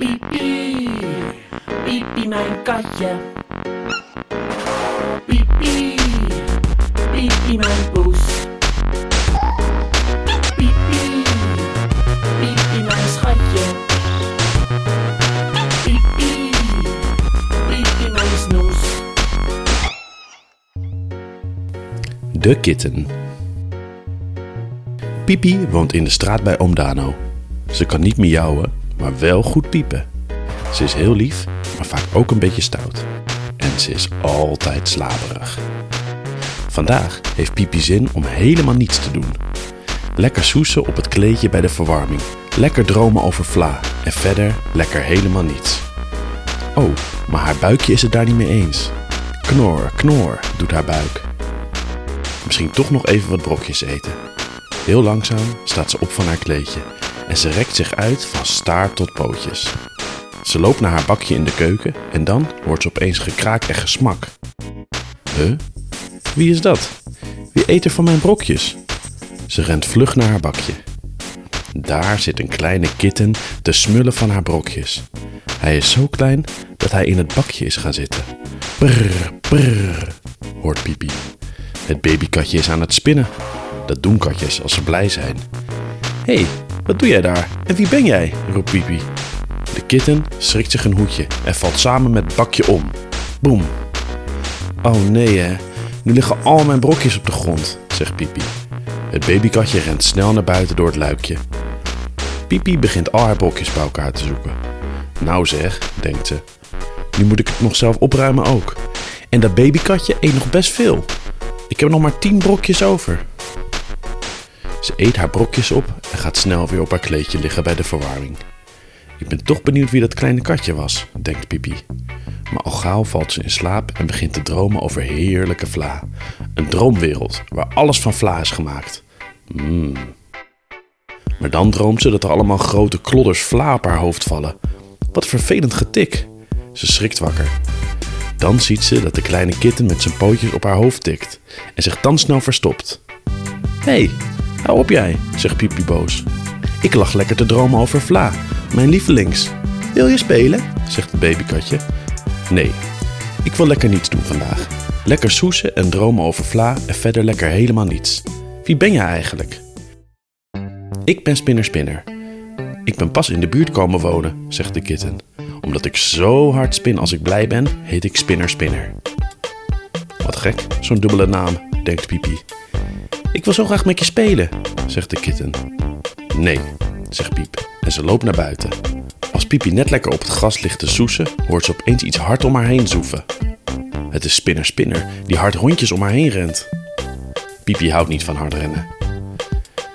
Pipi, pipi mijn katje. Pipi, pipi mijn poes. Pipi, pipi mijn schatje. Pipi, pipi mijn snoes. De kitten. Pipi woont in de straat bij oom Dano. Ze kan niet miauwen, maar wel goed piepen. Ze is heel lief, maar vaak ook een beetje stout. En ze is altijd slaperig. Vandaag heeft Pipi zin om helemaal niets te doen. Lekker soesen op het kleedje bij de verwarming. Lekker dromen over Vla. En verder lekker helemaal niets. Oh, maar haar buikje is het daar niet mee eens. Knor, knor, doet haar buik. Misschien toch nog even wat brokjes eten. Heel langzaam staat ze op van haar kleedje en ze rekt zich uit van staart tot pootjes. Ze loopt naar haar bakje in de keuken en dan hoort ze opeens gekraak en gesmak. Huh? Wie is dat? Wie eet er van mijn brokjes? Ze rent vlug naar haar bakje. Daar zit een kleine kitten te smullen van haar brokjes. Hij is zo klein dat hij in het bakje is gaan zitten. Brrr, brrr, hoort Pipi. Het babykatje is aan het spinnen. Dat doen katjes als ze blij zijn. Hé, hey, wat doe jij daar? En wie ben jij? roept Pipi. De kitten schrikt zich een hoedje en valt samen met het bakje om. Boem. Oh nee hè, nu liggen al mijn brokjes op de grond, zegt Pipi. Het babykatje rent snel naar buiten door het luikje. Pipi begint al haar brokjes bij elkaar te zoeken. Nou zeg, denkt ze. Nu moet ik het nog zelf opruimen ook. En dat babykatje eet nog best veel. Ik heb nog maar tien brokjes over. Ze eet haar brokjes op en gaat snel weer op haar kleedje liggen bij de verwarming. Ik ben toch benieuwd wie dat kleine katje was, denkt Pipi. Maar al gauw valt ze in slaap en begint te dromen over heerlijke vla. Een droomwereld waar alles van vla is gemaakt. Mmm. Maar dan droomt ze dat er allemaal grote klodders vla op haar hoofd vallen. Wat vervelend getik. Ze schrikt wakker. Dan ziet ze dat de kleine kitten met zijn pootjes op haar hoofd tikt en zich dan snel verstopt. Hé, hey, hou op jij, zegt Pipi boos. Ik lag lekker te dromen over Vla, mijn lievelings. Wil je spelen? zegt het babykatje. Nee, ik wil lekker niets doen vandaag. Lekker soesen en dromen over Vla en verder lekker helemaal niets. Wie ben jij eigenlijk? Ik ben Spinner Spinner. Ik ben pas in de buurt komen wonen, zegt de kitten. Omdat ik zo hard spin als ik blij ben, heet ik Spinner Spinner. Wat gek, zo'n dubbele naam, denkt Pipi. Ik wil zo graag met je spelen, zegt de kitten. Nee, zegt Piep en ze loopt naar buiten. Als Pipi net lekker op het gras ligt te soesen, hoort ze opeens iets hard om haar heen zoeven. Het is Spinner Spinner die hard rondjes om haar heen rent. Pipi houdt niet van hard rennen.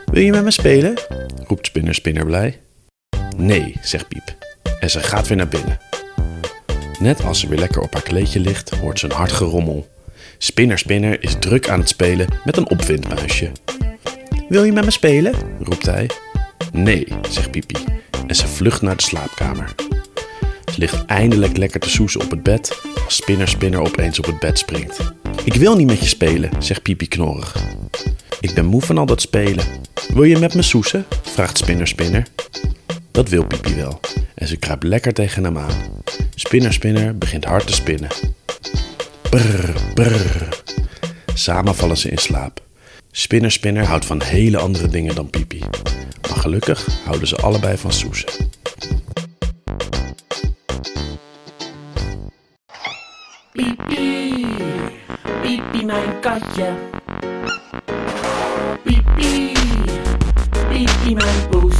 Wil je met me spelen? roept Spinner Spinner blij. Nee, zegt Piep. En ze gaat weer naar binnen. Net als ze weer lekker op haar kleedje ligt, hoort ze een hard gerommel. Spinner Spinner is druk aan het spelen met een opwindmuisje. Wil je met me spelen? roept hij. Nee, zegt Pipi. En ze vlucht naar de slaapkamer. Ze ligt eindelijk lekker te soezen op het bed als Spinner Spinner opeens op het bed springt. Ik wil niet met je spelen, zegt Pipi knorrig. Ik ben moe van al dat spelen. Wil je met me soesen? vraagt Spinner Spinner. Dat wil Pipi wel. En ze kruipt lekker tegen hem aan. Spinner Spinner begint hard te spinnen. Brrr, brrr. Samen vallen ze in slaap. Spinner Spinner houdt van hele andere dingen dan Pipi. Maar gelukkig houden ze allebei van soesen. Pipi, pipi mijn katje. Pipi, pipi mijn poes.